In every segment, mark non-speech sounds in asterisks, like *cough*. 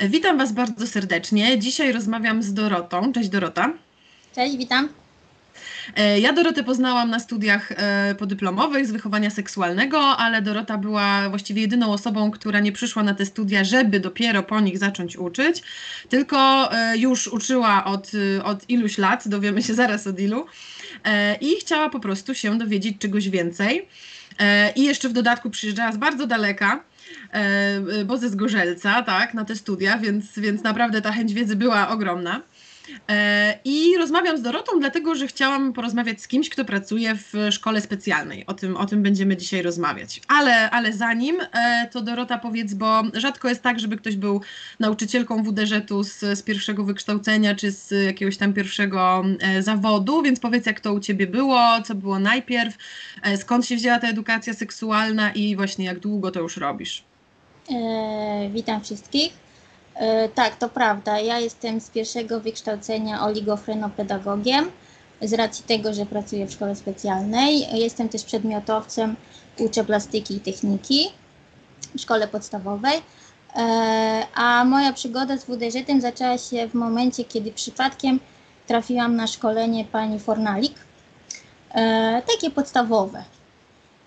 Witam Was bardzo serdecznie. Dzisiaj rozmawiam z Dorotą. Cześć Dorota. Cześć, witam. E, ja Dorotę poznałam na studiach e, podyplomowych z wychowania seksualnego, ale Dorota była właściwie jedyną osobą, która nie przyszła na te studia, żeby dopiero po nich zacząć uczyć, tylko e, już uczyła od, od iluś lat, dowiemy się zaraz od ilu, i chciała po prostu się dowiedzieć czegoś więcej. I jeszcze w dodatku przyjeżdżała z bardzo daleka bo ze Zgorzelca, tak, na te studia, więc, więc naprawdę ta chęć wiedzy była ogromna. E, I rozmawiam z Dorotą, dlatego że chciałam porozmawiać z kimś, kto pracuje w szkole specjalnej. O tym, o tym będziemy dzisiaj rozmawiać. Ale, ale zanim, e, to Dorota powiedz, bo rzadko jest tak, żeby ktoś był nauczycielką WDŻ-u z, z pierwszego wykształcenia, czy z jakiegoś tam pierwszego e, zawodu, więc powiedz, jak to u Ciebie było, co było najpierw, skąd się wzięła ta edukacja seksualna i właśnie jak długo to już robisz. E, witam wszystkich. E, tak, to prawda. Ja jestem z pierwszego wykształcenia oligofrenopedagogiem z racji tego, że pracuję w szkole specjalnej. Jestem też przedmiotowcem, uczę plastyki i techniki w szkole podstawowej. E, a moja przygoda z WDŻ zaczęła się w momencie, kiedy przypadkiem trafiłam na szkolenie pani Fornalik, e, takie podstawowe.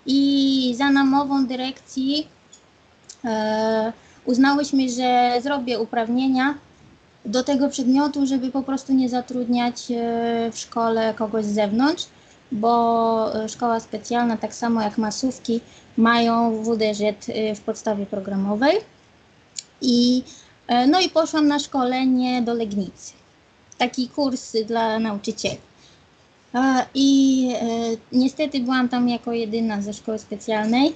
I za namową dyrekcji uznałyśmy, że zrobię uprawnienia do tego przedmiotu, żeby po prostu nie zatrudniać e, w szkole kogoś z zewnątrz, bo e, szkoła specjalna, tak samo jak masówki, mają WDŻ e, w podstawie programowej. I, no i poszłam na szkolenie do Legnicy. Taki kurs dla nauczycieli. I niestety byłam tam jako jedyna ze szkoły specjalnej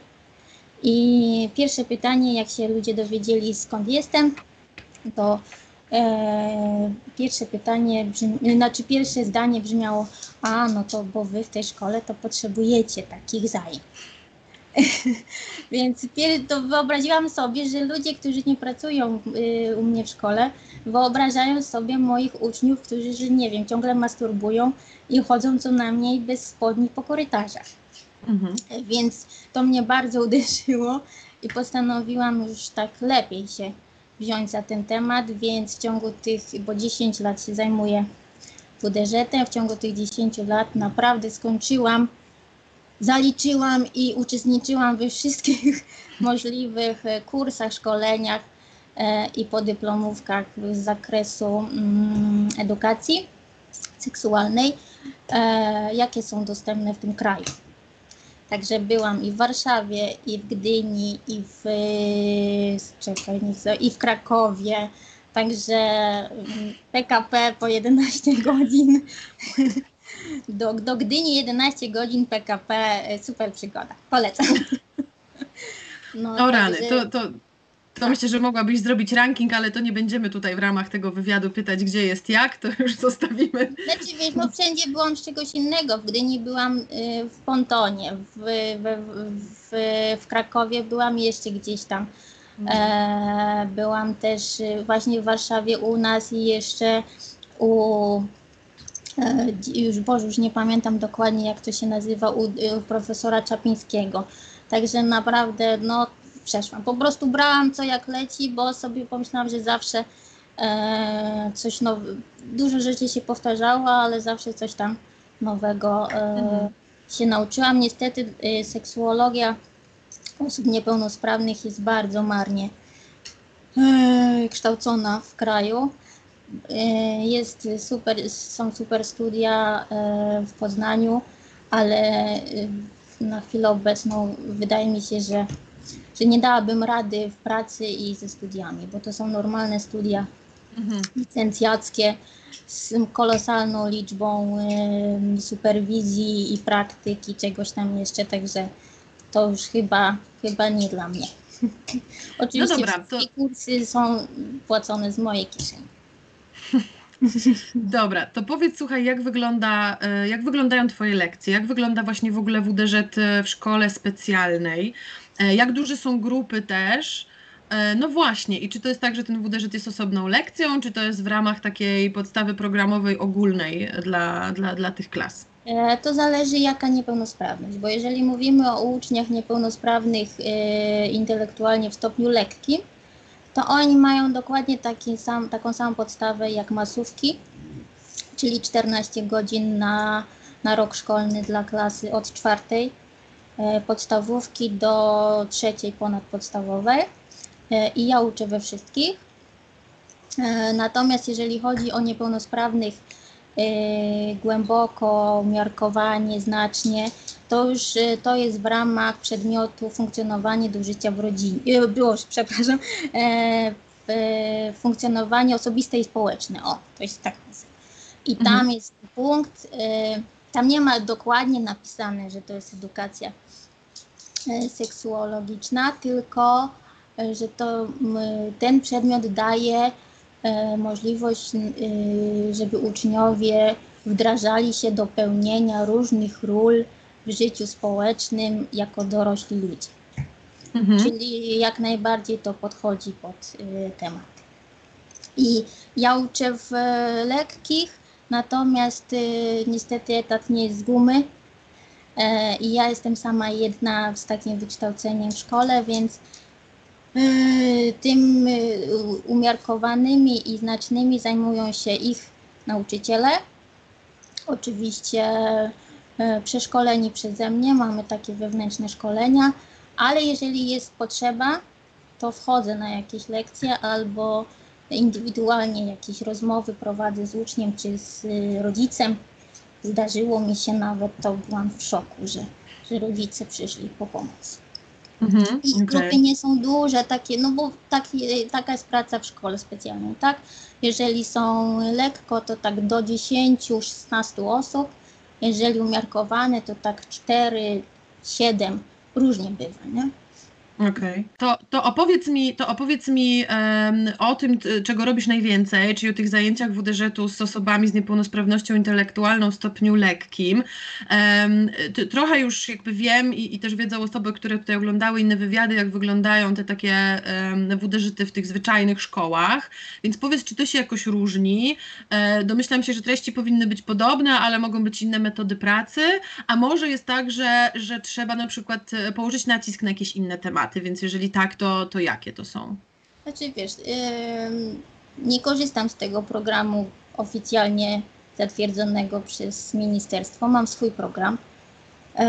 i pierwsze pytanie, jak się ludzie dowiedzieli skąd jestem, to e, pierwsze pytanie, brzmi, znaczy pierwsze zdanie brzmiało, a no to bo wy w tej szkole to potrzebujecie takich zajęć. *laughs* Więc to wyobraziłam sobie, że ludzie, którzy nie pracują y, u mnie w szkole, wyobrażają sobie moich uczniów, którzy, nie wiem, ciągle masturbują i chodzą co najmniej bez spodni po korytarzach. Mhm. Więc to mnie bardzo *laughs* uderzyło i postanowiłam już tak lepiej się wziąć za ten temat, więc w ciągu tych, bo 10 lat się zajmuję WDŻ-em, w ciągu tych 10 lat naprawdę skończyłam, zaliczyłam i uczestniczyłam we wszystkich *laughs* możliwych kursach, szkoleniach e, i podyplomówkach z zakresu mm, edukacji seksualnej, e, jakie są dostępne w tym kraju. Także byłam i w Warszawie, i w Gdyni, i w, czekaj, nie i w Krakowie. Także PKP mm, po 11 *laughs* godzin. Do, do Gdyni 11 godzin PKP, super przygoda. Polecam. No, o rany, to, to, to myślę, że mogłabyś zrobić ranking, ale to nie będziemy tutaj w ramach tego wywiadu pytać, gdzie jest jak, to już zostawimy. Znaczy wiesz, no wszędzie byłam z czegoś innego. W Gdyni byłam y, w Pontonie, w, w, w, w Krakowie byłam jeszcze gdzieś tam. Mhm. E, byłam też y, właśnie w Warszawie u nas i jeszcze u e, już Boże, już nie pamiętam dokładnie jak to się nazywa, u, u profesora Czapińskiego. Także naprawdę no, przeszłam. Po prostu brałam co jak leci, bo sobie pomyślałam, że zawsze e, coś nowego, dużo rzeczy się powtarzało, ale zawsze coś tam nowego e, mhm. się nauczyłam. Niestety e, seksuologia osób niepełnosprawnych jest bardzo marnie e, kształcona w kraju. E, jest super, są super studia e, w Poznaniu, ale na chwilę obecną wydaje mi się, że że nie dałabym rady w pracy i ze studiami, bo to są normalne studia mhm. licencjackie z kolosalną liczbą y, superwizji i praktyki, czegoś tam jeszcze, także to już chyba, chyba nie dla mnie. *laughs* Oczywiście no dobra, to... kursy są płacone z mojej kieszeni. *laughs* Dobra, to powiedz, słuchaj, jak, wygląda, e, jak wyglądają Twoje lekcje? Jak wygląda właśnie w ogóle WDŻ w szkole specjalnej? E, jak duże są grupy też? E, no właśnie, i czy to jest tak, że ten WDŻ jest osobną lekcją, czy to jest w ramach takiej podstawy programowej ogólnej dla, dla, dla tych klas? To zależy jaka niepełnosprawność, bo jeżeli mówimy o uczniach niepełnosprawnych intelektualnie w stopniu lekkim, to oni mają dokładnie taki sam, taką samą podstawę jak masówki, czyli 14 godzin na, na rok szkolny dla klasy od czwartej e, podstawówki do trzeciej ponadpodstawowej e, i ja uczę we wszystkich. E, natomiast jeżeli chodzi o niepełnosprawnych głęboko, umiarkowanie, znacznie, to już to jest w ramach przedmiotu funkcjonowanie do życia w rodzinie, było, przepraszam, funkcjonowanie osobiste i społeczne. O, to jest tak i tam mhm. jest punkt, tam nie ma dokładnie napisane, że to jest edukacja seksuologiczna, tylko y, że to ten przedmiot daje możliwość, żeby uczniowie wdrażali się do pełnienia różnych ról w życiu społecznym jako dorośli ludzie. Mhm. Czyli jak najbardziej to podchodzi pod temat. I ja uczę w lekkich, Natomiast niestety etat nie jest z gumy e, i ja jestem sama jedna z takim wykształceniem w szkole, więc y, tym y, umiarkowanymi i znacznymi zajmują się ich nauczyciele. Oczywiście e, przeszkoleni przeze mnie, mamy takie wewnętrzne szkolenia, ale jeżeli jest potrzeba, to wchodzę na jakieś lekcje albo indywidualnie jakieś rozmowy prowadzę z uczniem czy z rodzicem. Zdarzyło mi się nawet, to byłam w szoku, że, że rodzice przyszli po pomoc. Mhm, I okay. grupy nie są duże, takie, no bo taki, taka jest praca w szkole specjalnej, tak? Jeżeli są lekko, to tak do 10-16 osób. Jeżeli umiarkowane, to tak 4, 7, różnie bywa, nie? Okej. Okay. To, to opowiedz mi, to opowiedz mi um, o tym, czego robisz najwięcej, czyli o tych zajęciach WDŻ-u z osobami z niepełnosprawnością intelektualną w stopniu lekkim. Um, trochę już jakby wiem i, i, też wiedzą osoby, które tutaj oglądały inne wywiady, jak wyglądają te takie um, WDŻ-y w tych zwyczajnych szkołach, więc powiedz, czy to się jakoś różni. E, domyślam się, że treści powinny być podobne, ale mogą być inne metody pracy, a może jest tak, że, że trzeba na przykład e, położyć nacisk na jakieś inne tematy więc jeżeli tak, to, to jakie to są? Znaczy wiesz, nie korzystam z tego programu oficjalnie zatwierdzonego przez ministerstwo. Mam swój program. Yy,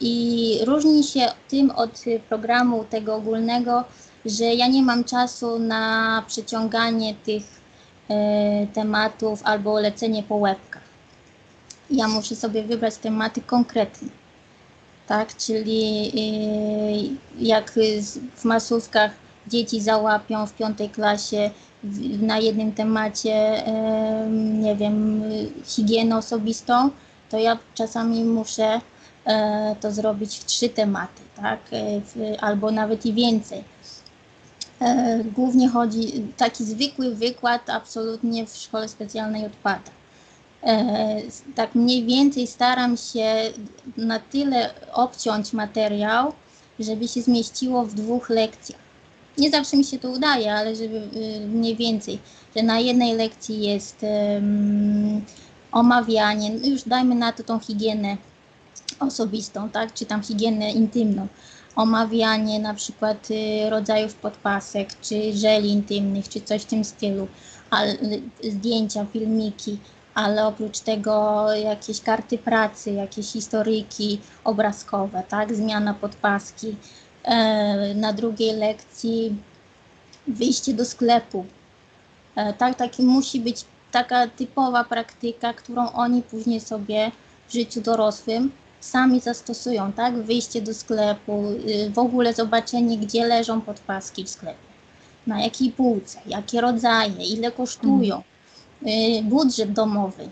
I różni się tym od programu tego ogólnego, że ja nie mam czasu na przeciąganie tych yy, tematów albo lecenie po łebkach. Ja muszę sobie wybrać tematy konkretne tak? Czyli y, jak w masówkach dzieci załapią w piątej klasie na jednym temacie, nie wiem, higienę osobistą, to ja czasami muszę e, to zrobić w trzy tematy, tak? E, albo nawet i więcej. E, głównie chodzi, taki zwykły wykład absolutnie w szkole specjalnej odpada. E, tak mniej więcej staram się na tyle obciąć materiał, żeby się zmieściło w dwóch lekcjach. Nie zawsze mi się to udaje, ale żeby y, mniej więcej, że na jednej lekcji jest omawianie, no już dajmy na to tą higienę osobistą, tak, czy tam higienę intymną, omawianie na przykład y, rodzajów podpasek, czy żeli intymnych, czy coś w tym stylu, ale, zdjęcia, filmiki, ale oprócz tego jakieś karty pracy, jakieś historyjki obrazkowe, tak, zmiana podpaski. E, na drugiej lekcji wyjście do sklepu. E, tak, taki musi być taka typowa praktyka, którą oni później sobie w życiu dorosłym sami zastosują, tak? Wyjście do sklepu, y, w ogóle zobaczenie, gdzie leżą podpaski w sklepie, na jakiej półce, jakie rodzaje, ile kosztują. Y, budżet domowy.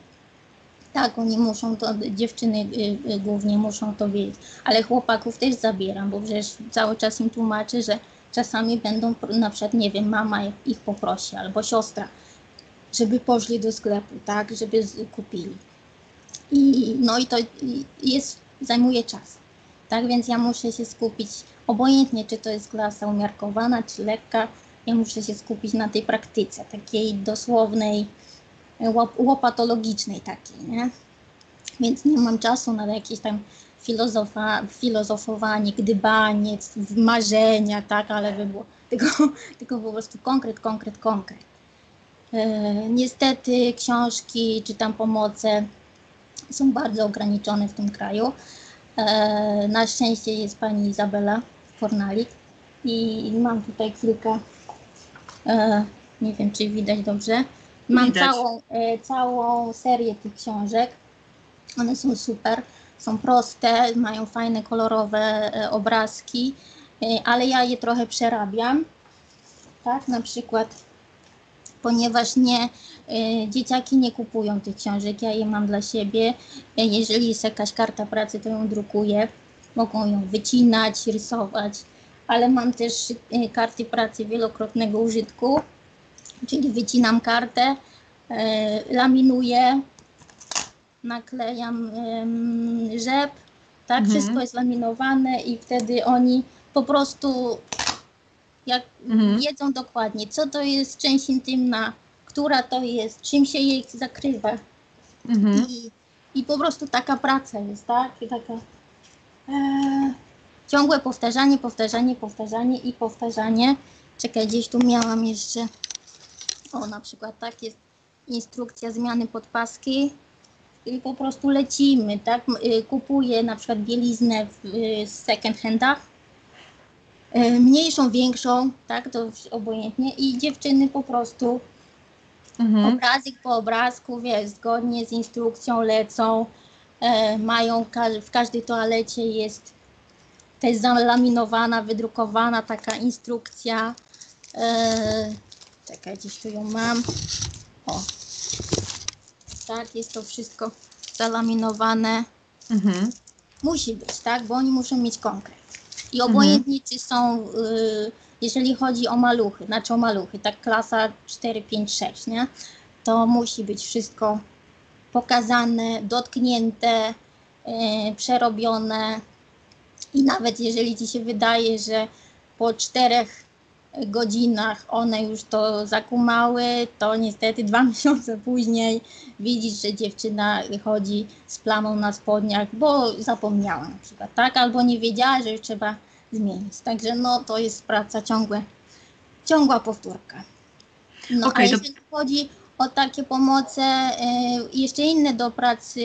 Tak, oni muszą to, dziewczyny y, y, głównie muszą to wiedzieć, ale chłopaków też zabieram, bo przecież cały czas im tłumaczę, że czasami będą, na przykład, nie wiem, mama ich poprosi albo siostra, żeby poszli do sklepu, tak, żeby kupili. I, no i to jest, zajmuje czas. Tak więc ja muszę się skupić, obojętnie czy to jest klasa umiarkowana, czy lekka, ja muszę się skupić na tej praktyce, takiej dosłownej, łopatologicznej takiej, nie? Więc nie mam czasu na jakieś tam filozofa, filozofowanie, gdybanie, marzenia, tak, ale by było *laughs* tylko, tylko po prostu konkret, konkret, konkret. E, niestety książki czy tam pomoce są bardzo ograniczone w tym kraju. E, na szczęście jest pani Izabela Fornalik i mam tutaj kilka, e, nie wiem czy widać dobrze, mam całą, e, całą serię tych książek. One są super, są proste, mają fajne, kolorowe e, obrazki, e, ale ja je trochę przerabiam. Tak, na przykład, ponieważ nie, dzieciaki nie kupują tych książek, ja je mam dla siebie. Jeżeli jest jakaś karta pracy, to ją drukuję. Mogą ją wycinać, rysować, ale mam też karty pracy wielokrotnego użytku, czyli wycinam kartę, e, laminuję, naklejam rzep, tak, Mhm. wszystko jest laminowane i wtedy oni po prostu jak Mhm. wiedzą dokładnie, co to jest część intymna, która to jest, czym się jej zakrywa Mhm. i, i po prostu taka praca jest, tak, I taka e, ciągłe powtarzanie, powtarzanie, powtarzanie i powtarzanie. Czekaj, gdzieś tu miałam jeszcze, o na przykład tak jest instrukcja zmiany podpaski, i po prostu lecimy, tak? Y, Kupuję na przykład bieliznę w y, second handach, y, mniejszą, większą, tak? To obojętnie i dziewczyny po prostu Mhm. obrazek po obrazku, wiesz, zgodnie z instrukcją lecą, e, mają, w każdej toalecie jest też zalaminowana, wydrukowana taka instrukcja. Czekaj, gdzieś tu ją mam. O. Tak, jest to wszystko zalaminowane. Mhm. Musi być, tak, bo oni muszą mieć konkret. I obojętnie czy są, y, jeżeli chodzi o maluchy, znaczy o maluchy, tak klasa 4, 5, 6, nie? To musi być wszystko pokazane, dotknięte, y, przerobione. I nawet jeżeli ci się wydaje, że po czterech godzinach one już to zakumały, to niestety dwa *laughs* miesiące później widzisz, że dziewczyna chodzi z plamą na spodniach, bo zapomniała na przykład, tak? Albo nie wiedziała, że już trzeba zmienić. Także no to jest praca ciągłe, ciągła powtórka. No Okej, a to- jeżeli chodzi o takie pomoce y, jeszcze inne do pracy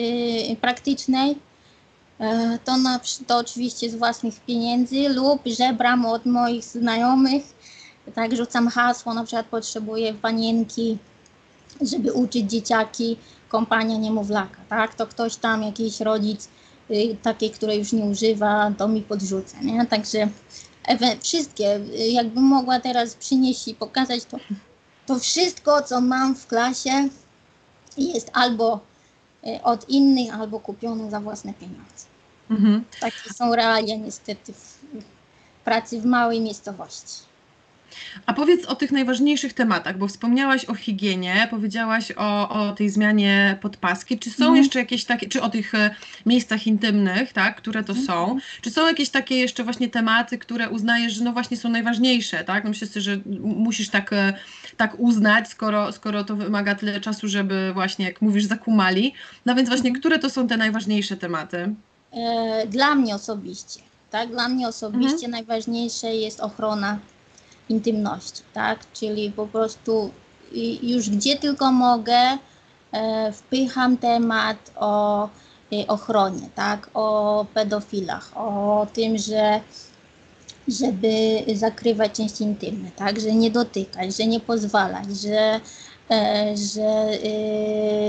praktycznej, y, to, na, to oczywiście z własnych pieniędzy lub żebram od moich znajomych. Tak, rzucam hasło, na przykład potrzebuję panienki, żeby uczyć dzieciaki kąpania niemowlaka, tak? To ktoś tam, jakiś rodzic y, takiej, której już nie używa, to mi podrzuca, nie? Także wszystkie, y, jakbym mogła teraz przynieść i pokazać to, to wszystko, co mam w klasie jest albo y, od innych, albo kupione za własne pieniądze. Mhm. Takie są realia niestety w pracy w małej miejscowości. A powiedz o tych najważniejszych tematach, bo wspomniałaś o higienie, powiedziałaś o, o tej zmianie podpaski. Czy są Mhm. jeszcze jakieś takie, czy o tych e, miejscach intymnych, tak, które to są? Czy są jakieś takie jeszcze właśnie tematy, które uznajesz, że no właśnie są najważniejsze, tak? No myślę sobie, że musisz tak, e, tak uznać, skoro, skoro to wymaga tyle czasu, żeby właśnie, jak mówisz, zakumali. No więc właśnie, Mhm. które to są te najważniejsze tematy? E, Dla mnie osobiście, tak? Dla mnie osobiście najważniejsze jest ochrona intymności, tak? Czyli po prostu już gdzie tylko mogę, e, wpycham temat o e, ochronie, tak? O pedofilach, o tym, że żeby zakrywać części intymne, tak? Że nie dotykać, że nie pozwalać, że, e, że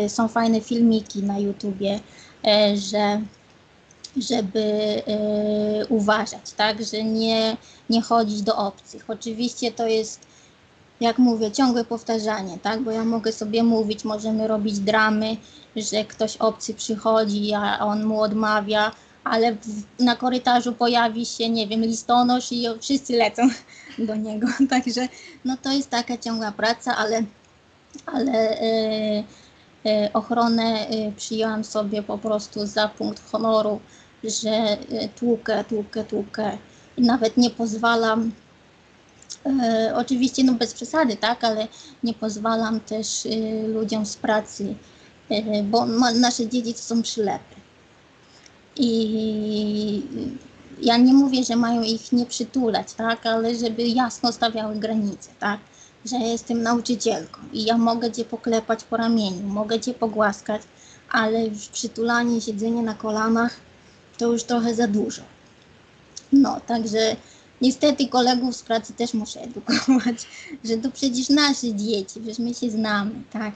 są fajne filmiki na YouTubie, że żeby e, uważać, tak, że nie, nie chodzić do obcych. Oczywiście to jest, jak mówię, ciągłe powtarzanie, tak, bo ja mogę sobie mówić, możemy robić dramy, że ktoś obcy przychodzi, a on mu odmawia, ale w, na korytarzu pojawi się, nie wiem, listonosz i wszyscy lecą *laughs* do niego. *laughs* Także no to jest taka ciągła praca, ale, ale e, e, ochronę przyjęłam sobie po prostu za punkt honoru, że e, tłukę, tłukę, tłukę nawet nie pozwalam, e, oczywiście no bez przesady, tak, ale nie pozwalam też e, ludziom z pracy, e, bo ma, nasze dzieci są przylepy. I ja nie mówię, że mają ich nie przytulać, tak, ale żeby jasno stawiały granice, tak, że jestem nauczycielką i ja mogę cię poklepać po ramieniu, mogę cię pogłaskać, ale przytulanie, siedzenie na kolanach to już trochę za dużo. No, także niestety kolegów z pracy też muszę edukować, *laughs* że to przecież nasze dzieci, przecież my się znamy, tak.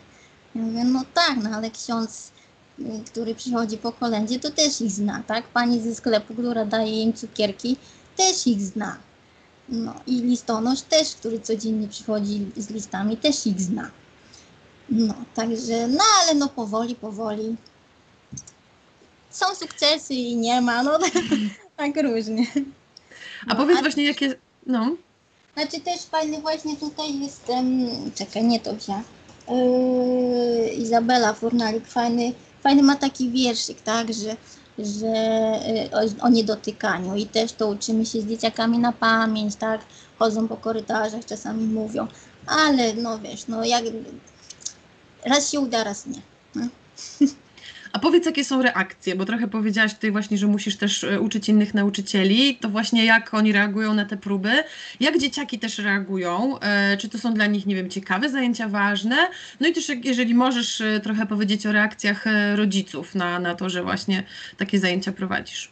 Ja mówię, no tak, no ale ksiądz, y, który przychodzi po kolędzie, to też ich zna, tak? Pani ze sklepu, która daje im cukierki, też ich zna. No i listonosz też, który codziennie przychodzi z listami, też ich zna. No, także, no ale no powoli, powoli. Są sukcesy i nie ma, no *laughs* tak różnie. A powiedz właśnie jakie, no. Znaczy też fajny właśnie tutaj jest, um, czekaj, nie to wziąłem. Yy, Izabela Furnalik, fajny, fajny ma taki wierszyk, tak, że, że yy, o, o niedotykaniu i też to uczymy się z dzieciakami na pamięć, tak, chodzą po korytarzach, czasami mówią, ale no wiesz, no jak raz się uda, raz nie. No. *laughs* Powiedz, jakie są reakcje, bo trochę powiedziałaś tutaj właśnie, że musisz też e, uczyć innych nauczycieli, to właśnie jak oni reagują na te próby, jak dzieciaki też reagują, e, czy to są dla nich, nie wiem, ciekawe zajęcia, ważne, no i też jeżeli możesz e, trochę powiedzieć o reakcjach rodziców na, na to, że właśnie takie zajęcia prowadzisz.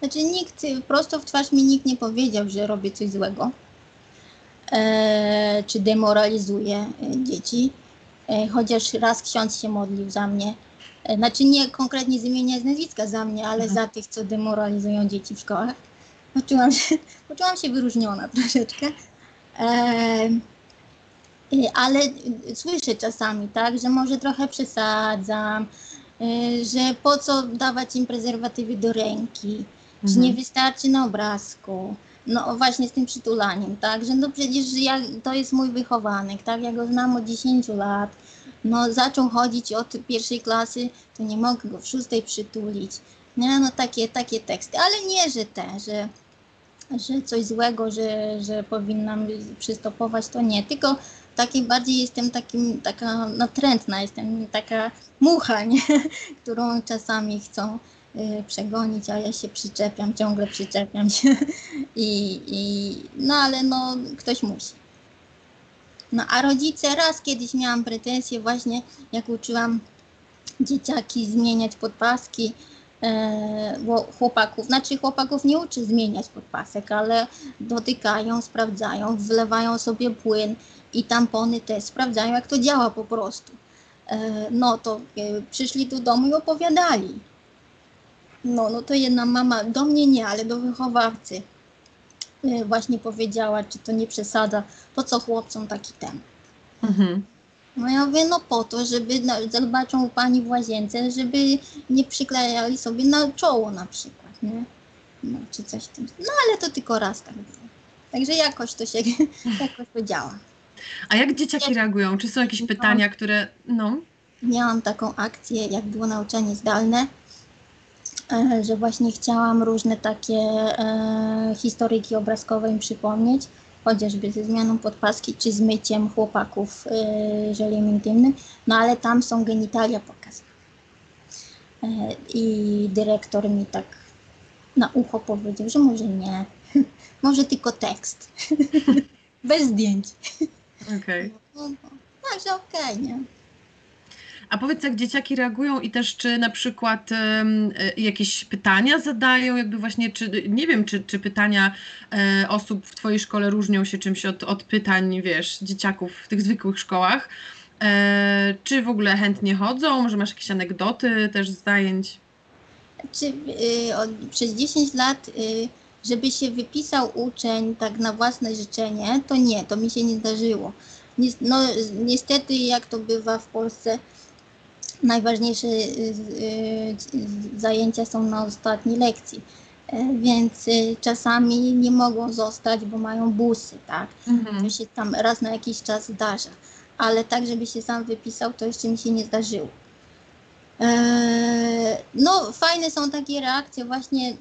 Znaczy nikt, prosto w twarz mi nikt nie powiedział, że robię coś złego, e, czy demoralizuję dzieci, e, chociaż raz ksiądz się modlił za mnie, znaczy nie konkretnie z imienia z nazwiska za mnie, ale mhm. za tych, co demoralizują dzieci w szkołach. Poczułam się, *laughs* poczułam się wyróżniona troszeczkę. E, ale słyszę czasami, tak, że może trochę przesadzam, e, że po co dawać im prezerwatywy do ręki, mhm. czy nie mhm. wystarczy na obrazku. No właśnie z tym przytulaniem, tak, że no przecież ja, to jest mój wychowanek, tak, ja go znam od 10 lat, no zaczął chodzić od pierwszej klasy, to nie mogę go w szóstej przytulić. Nie, no takie, takie teksty, ale nie, że te, że, że coś złego, że, że powinnam przystopować, to nie, tylko takiej bardziej jestem takim, taka natrętna, jestem taka mucha, nie? *laughs* którą czasami chcą y, przegonić, a ja się przyczepiam, ciągle przyczepiam się *laughs* i, i no ale no ktoś musi. No a rodzice raz kiedyś miałam pretensje właśnie, jak uczyłam dzieciaki zmieniać podpaski, e, bo chłopaków, znaczy chłopaków nie uczy zmieniać podpasek, ale dotykają, sprawdzają, wlewają sobie płyn i tampony też sprawdzają, jak to działa po prostu. E, no to e, przyszli do domu i opowiadali. No, no to jedna mama, do mnie nie, ale do wychowawcy właśnie powiedziała, czy to nie przesada, po co chłopcom taki temat. Mhm. No ja mówię, no po to, żeby no, zobaczą u pani w łazience, żeby nie przyklejali sobie na czoło na przykład, nie? No, czy coś w tym. No ale to tylko raz tak było. Także jakoś to się, *laughs* jakoś to działa. A jak dzieciaki reagują? Czy są jakieś pytania, które, no? Miałam taką akcję, jak było nauczanie zdalne, E, że właśnie chciałam różne takie e, historyjki obrazkowe im przypomnieć, chociażby ze zmianą podpaski czy z myciem chłopaków e, żeliem intymnym, no ale tam są genitalia pokazane. E, I dyrektor mi tak na ucho powiedział, że może nie, może tylko tekst, bez zdjęć. Okej. Okay. No, no, także okej, okay, nie? A powiedz, jak dzieciaki reagują i też czy na przykład um, jakieś pytania zadają, jakby właśnie, czy nie wiem, czy, czy pytania e, osób w Twojej szkole różnią się czymś od, od pytań, wiesz, dzieciaków w tych zwykłych szkołach. E, czy w ogóle chętnie chodzą? Może masz jakieś anegdoty też z zajęć? Czy, y, od, przez 10 lat, y, żeby się wypisał uczeń tak na własne życzenie, to nie, to mi się nie zdarzyło. No, niestety, jak to bywa w Polsce, najważniejsze y, y, zajęcia są na ostatniej lekcji. E, więc y, czasami nie mogą zostać, bo mają busy, tak? Mhm. To się tam raz na jakiś czas zdarza. Ale tak, żeby się sam wypisał, to jeszcze mi się nie zdarzyło. E, no, fajne są takie reakcje właśnie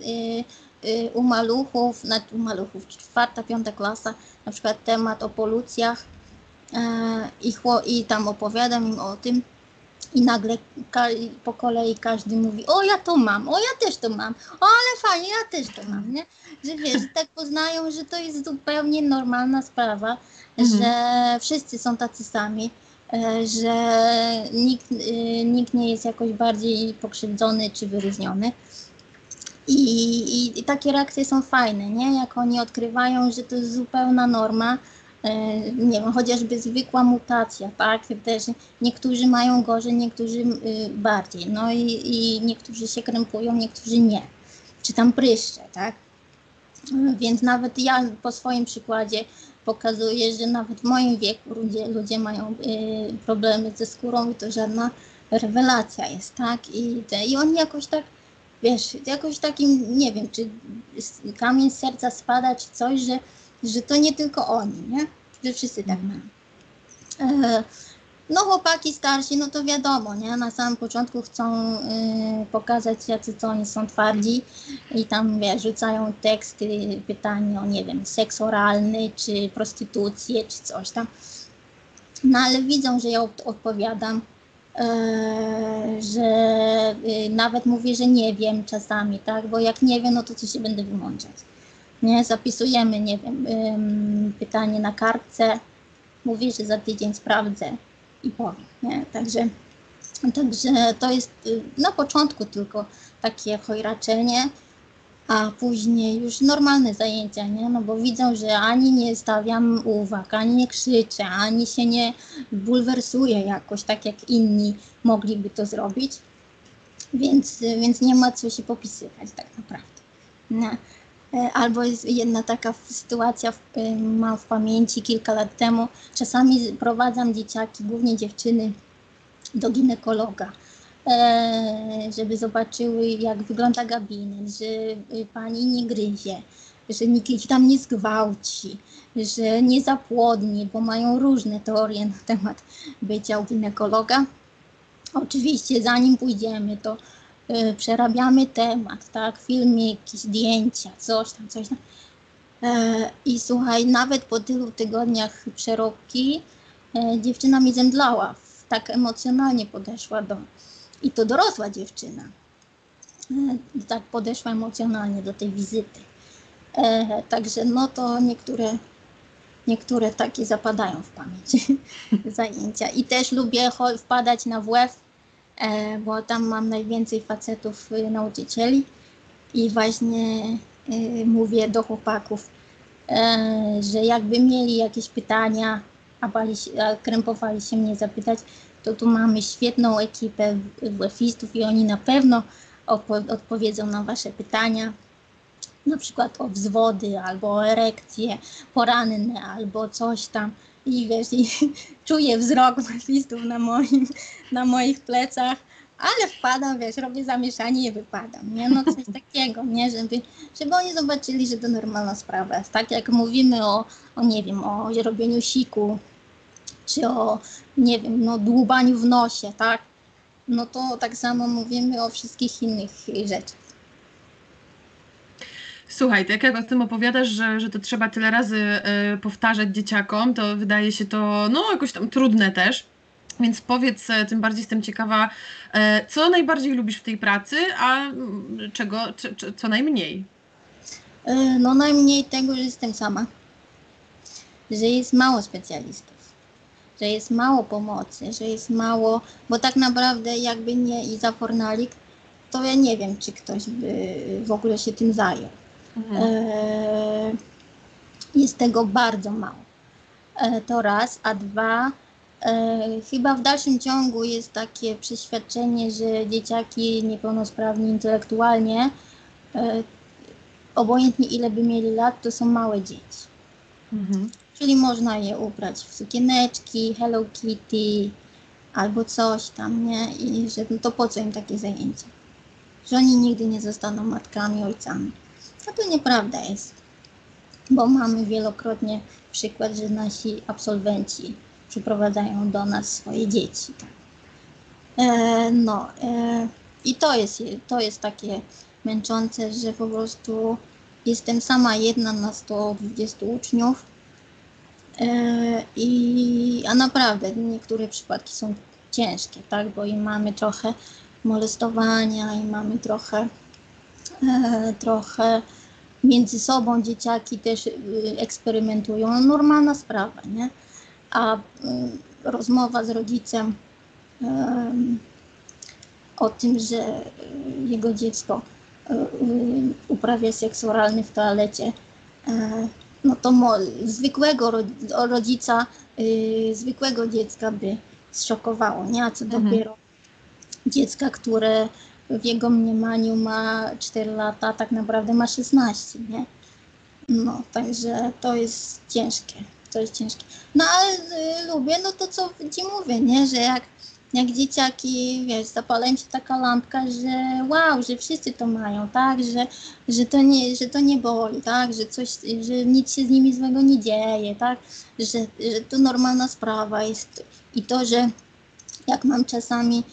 u maluchów, znaczy u maluchów, czwarta, piąta klasa, na przykład temat o polucjach e, i, i tam opowiadam im o tym, i nagle po kolei każdy mówi, o ja to mam, o ja też to mam, o ale fajnie, ja też to mam, nie? Że wiesz, że tak poznają, że to jest zupełnie normalna sprawa, mhm. że wszyscy są tacy sami, e, że nikt, e, nikt nie jest jakoś bardziej pokrzywdzony czy wyróżniony. I, i, I, takie reakcje są fajne, nie? Jak oni odkrywają, że to jest zupełna norma, nie wiem, chociażby zwykła mutacja, tak, też niektórzy mają gorzej, niektórzy y, bardziej, no i, i niektórzy się krępują, niektórzy nie, czy tam pryszcze, tak, więc nawet ja po swoim przykładzie pokazuję, że nawet w moim wieku ludzie, ludzie mają y, problemy ze skórą i to żadna rewelacja jest, tak, i, te, i oni jakoś tak, wiesz, jakoś takim, nie wiem, czy kamień z serca spada, czy coś, że że to nie tylko oni, nie? Że wszyscy tak mają. E, no chłopaki starsi, no to wiadomo, nie? Na samym początku chcą y, pokazać, jacy to oni są twardzi i tam, wiesz, rzucają teksty, pytania o, nie wiem, seks oralny, czy prostytucję, czy coś tam. No ale widzą, że ja odpowiadam, e, że y, nawet mówię, że nie wiem czasami, tak? Bo jak nie wiem, no to co się będę wymączać nie? Zapisujemy, nie wiem, pytanie na kartce, mówi, że za tydzień sprawdzę i powiem, nie? Także, także to jest y, na początku tylko takie chojraczenie, a później już normalne zajęcia, nie? No bo widzą, że ani nie stawiam uwag, ani nie krzyczę, ani się nie bulwersuję jakoś tak jak inni mogliby to zrobić, więc, więc nie ma co się popisywać tak naprawdę. Nie? E, albo jest jedna taka sytuacja, e, mam w pamięci kilka lat temu. Czasami prowadzam dzieciaki, głównie dziewczyny, do ginekologa, e, żeby zobaczyły, jak wygląda gabinet, że pani nie gryzie, że nikt tam nie zgwałci, że nie zapłodni, bo mają różne teorie na temat bycia u ginekologa. Oczywiście, zanim pójdziemy, to przerabiamy temat, tak, filmiki, zdjęcia, coś tam, coś tam. E, I słuchaj, nawet po tylu tygodniach przeróbki e, dziewczyna mi zemdlała, tak emocjonalnie podeszła do, i to dorosła dziewczyna, e, tak podeszła emocjonalnie do tej wizyty. Także no to niektóre, niektóre takie zapadają w pamięć *laughs* zajęcia. I też lubię wpadać na WF bo tam mam najwięcej facetów y, nauczycieli i właśnie y, mówię do chłopaków, e, że jakby mieli jakieś pytania, a, bali się, a krępowali się mnie zapytać, to tu mamy świetną ekipę WF-istów i oni na pewno odpo odpowiedzą na Wasze pytania, na przykład o wzwody, albo o erekcje poranne, albo coś tam i wiesz, i *laughs* czuję wzrok *laughs* listów na, moim, na moich plecach, ale wpadam, wiesz, robię zamieszanie i wypadam, nie? No coś *laughs* takiego, nie? Żeby, żeby oni zobaczyli, że to normalna sprawa jest. Tak jak mówimy o, o nie wiem, o robieniu siku, czy o, nie wiem, no dłubaniu w nosie, tak? No to tak samo mówimy o wszystkich innych rzeczach. Słuchaj, tak jak o tym opowiadasz, że, że to trzeba tyle razy y, powtarzać dzieciakom, to wydaje się to no jakoś tam trudne też. Więc powiedz, e, tym bardziej jestem ciekawa, y, co najbardziej lubisz w tej pracy, a mm, czego, co najmniej? No najmniej tego, że jestem sama. Że jest mało specjalistów, że jest mało pomocy, że jest mało, bo tak naprawdę jakby nie Iza Fornalik, to ja nie wiem, czy ktoś by w ogóle się tym zajął. Mhm. E, jest tego bardzo mało. E, to raz, a dwa, e, chyba w dalszym ciągu jest takie przeświadczenie, że dzieciaki niepełnosprawni intelektualnie, obojętnie ile by mieli lat, to są małe dzieci. Mhm. Czyli można je ubrać w sukieneczki, Hello Kitty albo coś tam, nie? I że no to po co im takie zajęcia? Że oni nigdy nie zostaną matkami, ojcami. A to nieprawda jest, bo mamy wielokrotnie przykład, że nasi absolwenci przyprowadzają do nas swoje dzieci. E, no e, i to jest, to jest takie męczące, że po prostu jestem sama jedna na 120 uczniów. E, i, a naprawdę niektóre przypadki są ciężkie, tak, bo i mamy trochę molestowania i mamy trochę, *laughs* trochę między sobą dzieciaki też y, eksperymentują. No, normalna sprawa, nie? A y, rozmowa z rodzicem y, o tym, że jego dziecko uprawia seks oralny w toalecie, no to zwykłego rodzica, zwykłego dziecka by zszokowało, nie? A co mhm. dopiero dziecka, które w jego mniemaniu ma 4 lata, tak naprawdę ma 16, nie? No, także to jest ciężkie, to jest ciężkie. No ale y, lubię, no to co ci mówię, nie? Że jak, jak dzieciaki, wiesz, zapala im się taka lampka, że wow, że wszyscy to mają, tak? Że, że, to, nie, że to nie boli, tak? Że coś, że nic się z nimi złego nie dzieje, tak? Że, że to normalna sprawa jest i to, że jak mam czasami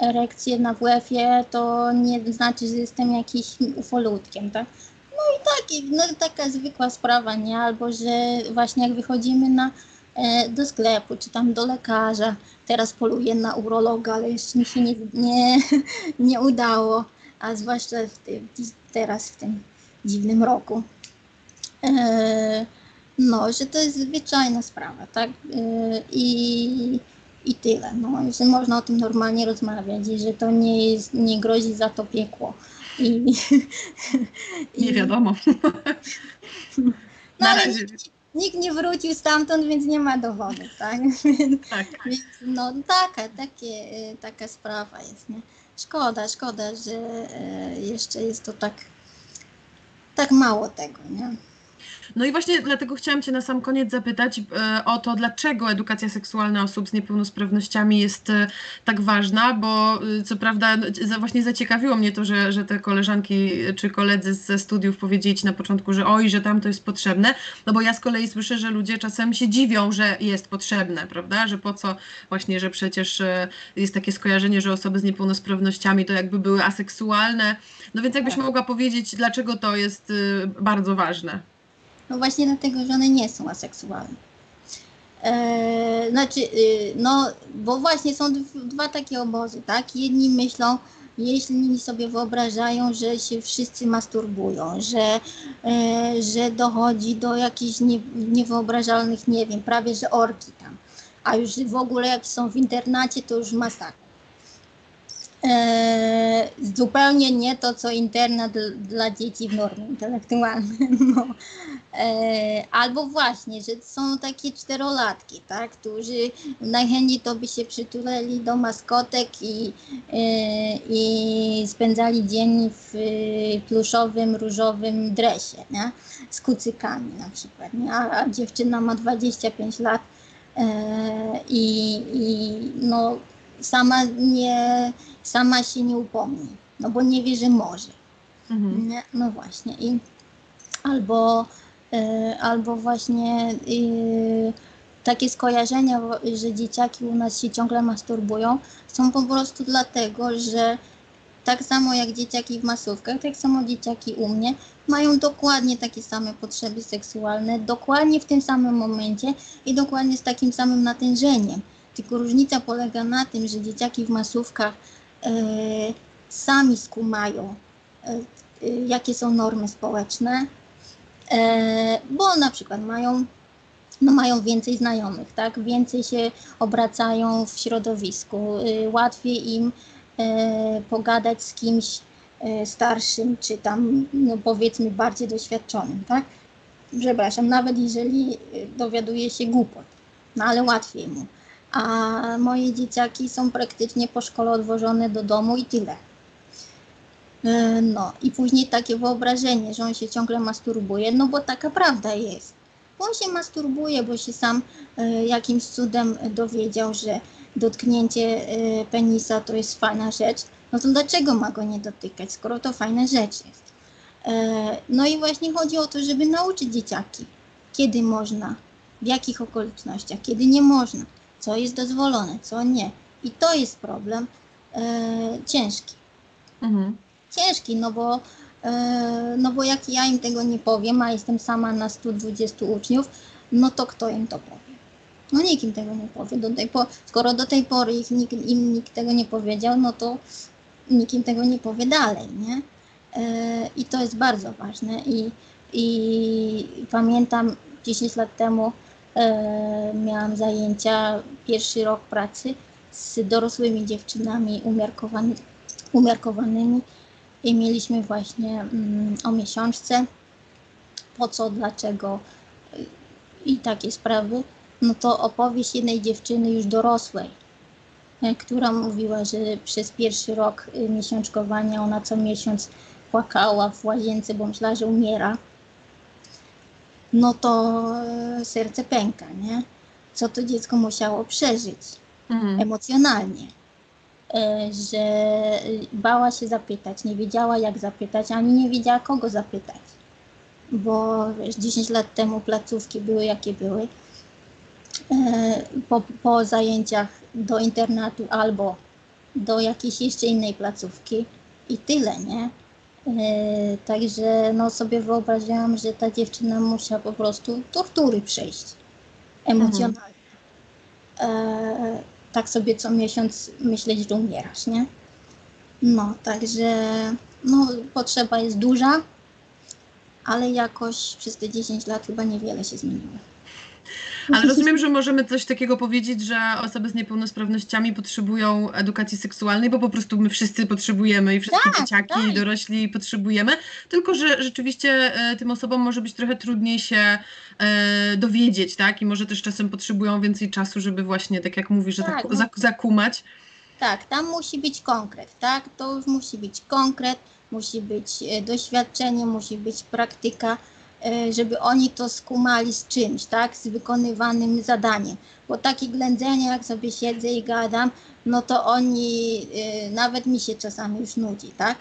erekcję na WF-ie, to nie znaczy, że jestem jakiś ufolutkiem, tak? No i tak, no taka zwykła sprawa, nie? Albo, że właśnie jak wychodzimy na, e, do sklepu, czy tam do lekarza, teraz poluję na urologa, ale jeszcze mi się nie, nie, *laughs* nie udało, a zwłaszcza w teraz w tym dziwnym roku. E, no, że to jest zwyczajna sprawa, tak? E, I i tyle. No, że można o tym normalnie rozmawiać i że to nie, jest, nie grozi za to piekło. I, *laughs* nie wiadomo. *laughs* No, ale nikt, nikt, nie wrócił stamtąd, więc nie ma dowodów, tak? *laughs* tak. Więc, no taka, takie, taka sprawa jest, nie? Szkoda, szkoda, że e, jeszcze jest to tak, tak mało tego, nie? No i właśnie dlatego chciałam Cię na sam koniec zapytać e, o to, dlaczego edukacja seksualna osób z niepełnosprawnościami jest e, tak ważna, bo e, co prawda właśnie zaciekawiło mnie to, że, że te koleżanki czy koledzy ze studiów powiedzieli Ci na początku, że oj, że tam to jest potrzebne, no bo ja z kolei słyszę, że ludzie czasem się dziwią, że jest potrzebne, prawda, że po co właśnie, że przecież jest takie skojarzenie, że osoby z niepełnosprawnościami to jakby były aseksualne, no więc jakbyś tak. mogła powiedzieć, dlaczego to jest bardzo ważne? No właśnie dlatego, że one nie są aseksualne. Eee, znaczy, yy, no, bo właśnie są dwa takie obozy, tak? Jedni myślą, jeśli sobie wyobrażają, że się wszyscy masturbują, że, e, że dochodzi do jakichś nie, niewyobrażalnych, nie wiem, prawie że orki tam, a już w ogóle jak są w internacie, to już masakra. E, zupełnie nie to, co internet dla dzieci w normie intelektualnej. *laughs* No. E, albo właśnie, że są takie czterolatki, tak, którzy najchętniej to by się przytuleli do maskotek i, e, i spędzali dzień w pluszowym, różowym dresie, nie? z kucykami na przykład. Nie? A, a dziewczyna ma 25 lat e, i, i no, sama nie sama się nie upomni, no bo nie wie, że może. Mhm. No właśnie. I albo, y, albo właśnie y, takie skojarzenia, że dzieciaki u nas się ciągle masturbują, są po prostu dlatego, że tak samo jak dzieciaki w masówkach, tak samo dzieciaki u mnie mają dokładnie takie same potrzeby seksualne, dokładnie w tym samym momencie i dokładnie z takim samym natężeniem. Tylko różnica polega na tym, że dzieciaki w masówkach E, sami skumają, e, jakie są normy społeczne, e, bo na przykład mają, no mają więcej znajomych, tak? więcej się obracają w środowisku, łatwiej im pogadać z kimś starszym, czy tam no powiedzmy bardziej doświadczonym, tak? Przepraszam, nawet jeżeli dowiaduje się głupot, no ale łatwiej mu a moje dzieciaki są praktycznie po szkole odwożone do domu i tyle. E, no i później takie wyobrażenie, że on się ciągle masturbuje, no bo taka prawda jest. On się masturbuje, bo się sam e, jakimś cudem dowiedział, że dotknięcie e, penisa to jest fajna rzecz, no to dlaczego ma go nie dotykać, skoro to fajna rzecz jest? No i właśnie chodzi o to, żeby nauczyć dzieciaki, kiedy można, w jakich okolicznościach, kiedy nie można co jest dozwolone, co nie. I to jest problem e, ciężki. Mhm. Ciężki, no bo, e, no bo jak ja im tego nie powiem, a jestem sama na 120 uczniów, no to kto im to powie? No nikt im tego nie powie. Do tej po, skoro do tej pory ich, nikt, im nikt tego nie powiedział, no to nikt im tego nie powie dalej, nie? E, I to jest bardzo ważne. I, i pamiętam 10 lat temu miałam zajęcia, pierwszy rok pracy z dorosłymi dziewczynami umiarkowany, umiarkowanymi i mieliśmy właśnie mm, o miesiączce, po co, dlaczego i takie sprawy. No to opowieść jednej dziewczyny już dorosłej, e, która mówiła, że przez pierwszy rok y, miesiączkowania ona co miesiąc płakała w łazience, bo myślała, że umiera. No to e, serce pęka, nie? Co to dziecko musiało przeżyć Mhm. emocjonalnie. E, Że bała się zapytać, nie wiedziała jak zapytać, ani nie wiedziała kogo zapytać. Bo wiesz, 10 lat temu placówki były jakie były. E, Po, po zajęciach do internatu albo do jakiejś jeszcze innej placówki i tyle, nie? E, Także no sobie wyobrażałam, że ta dziewczyna musiała po prostu tortury przejść emocjonalnie. E, tak sobie co miesiąc myśleć, że umierasz, nie? No, także no, potrzeba jest duża, ale jakoś przez te 10 lat chyba niewiele się zmieniło. *laughs* Ale rozumiem, że możemy coś takiego powiedzieć, że osoby z niepełnosprawnościami potrzebują edukacji seksualnej, bo po prostu my wszyscy potrzebujemy i wszystkie Tak, dzieciaki tak. i dorośli potrzebujemy, tylko że rzeczywiście e, tym osobom może być trochę trudniej się e, dowiedzieć, tak? I może też czasem potrzebują więcej czasu, żeby właśnie, tak jak mówisz, że Tak, tak, no. zak- zakumać. Tak, tam musi być konkret, tak? To już musi być konkret, musi być e, doświadczenie, musi być praktyka, żeby oni to skumali z czymś, tak? Z wykonywanym zadaniem. Bo takie ględzenie, jak sobie siedzę i gadam, no to oni, e, nawet mi się czasami już nudzi, tak?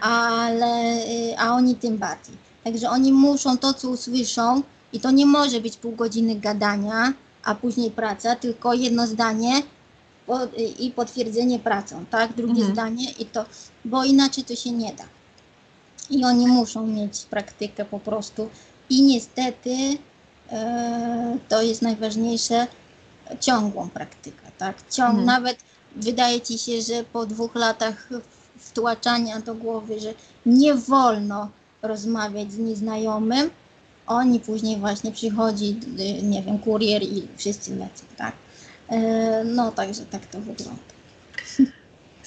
Ale, e, a oni tym bardziej. Także oni muszą to, co usłyszą i to nie może być pół godziny gadania, a później praca, tylko jedno zdanie, i potwierdzenie pracą, tak? Drugie Mhm. zdanie i to, bo inaczej to się nie da. I oni muszą mieć praktykę po prostu. I niestety e, to jest najważniejsze, ciągłą praktykę, tak? Ciąg, Mhm. Nawet wydaje ci się, że po dwóch latach wtłaczania do głowy, że nie wolno rozmawiać z nieznajomym, oni później właśnie przychodzi, y, nie wiem, kurier i wszyscy lecą, tak? E, No, także tak to wygląda.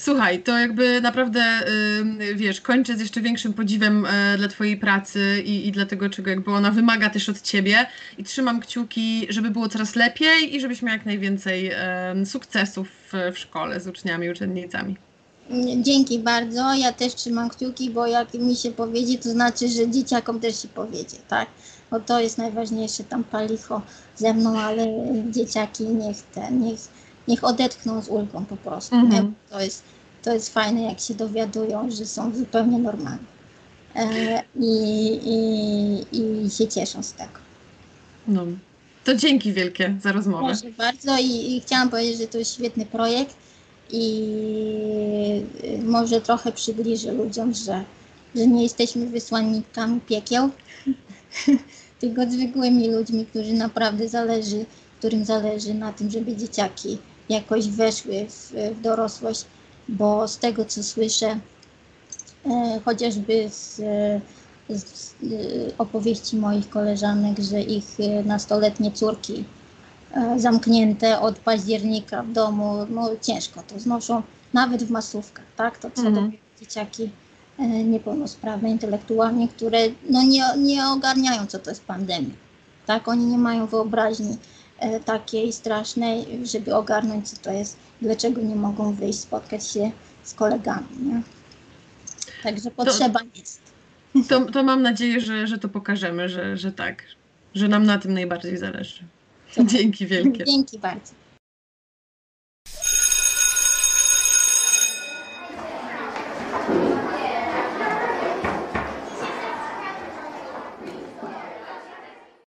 Słuchaj, to jakby naprawdę, y, wiesz, kończę z jeszcze większym podziwem e, dla Twojej pracy i, i dla tego, czego jakby ona wymaga też od Ciebie. I trzymam kciuki, żeby było coraz lepiej i żebyś miał jak najwięcej sukcesów w, szkole z uczniami, uczennicami. Dzięki bardzo. Ja też trzymam kciuki, bo jak mi się powiedzie, to znaczy, że dzieciakom też się powiedzie, tak? Bo to jest najważniejsze, tam palicho ze mną, ale dzieciaki niech te, niech, niech odetchną z ulgą po prostu. Mhm. Nie? To, jest, to jest fajne, jak się dowiadują, że są zupełnie normalni. E, i, i, I się cieszą z tego. No. To dzięki wielkie za rozmowę. Proszę bardzo i, i chciałam powiedzieć, że to jest świetny projekt i y, może trochę przybliży ludziom, że, że nie jesteśmy wysłannikami piekieł, *laughs* tylko zwykłymi ludźmi, którzy naprawdę zależy, którym zależy na tym, żeby dzieciaki jakoś weszły w, w dorosłość, bo z tego co słyszę, e, chociażby z, z, z e, opowieści moich koleżanek, że ich e, nastoletnie córki e, zamknięte od października w domu, no ciężko to znoszą, nawet w masówkach, tak? To co Mhm. dopiero dzieciaki e, niepełnosprawne intelektualnie, które no nie, nie ogarniają, co to jest pandemia, tak? Oni nie mają wyobraźni e, takiej strasznej, żeby ogarnąć, co to jest, dlaczego nie mogą wyjść, spotkać się z kolegami, nie? Także potrzeba jest. To, to mam nadzieję, że, że to pokażemy, że, że tak, że nam na tym najbardziej zależy. Dzięki wielkie. Dzięki bardzo.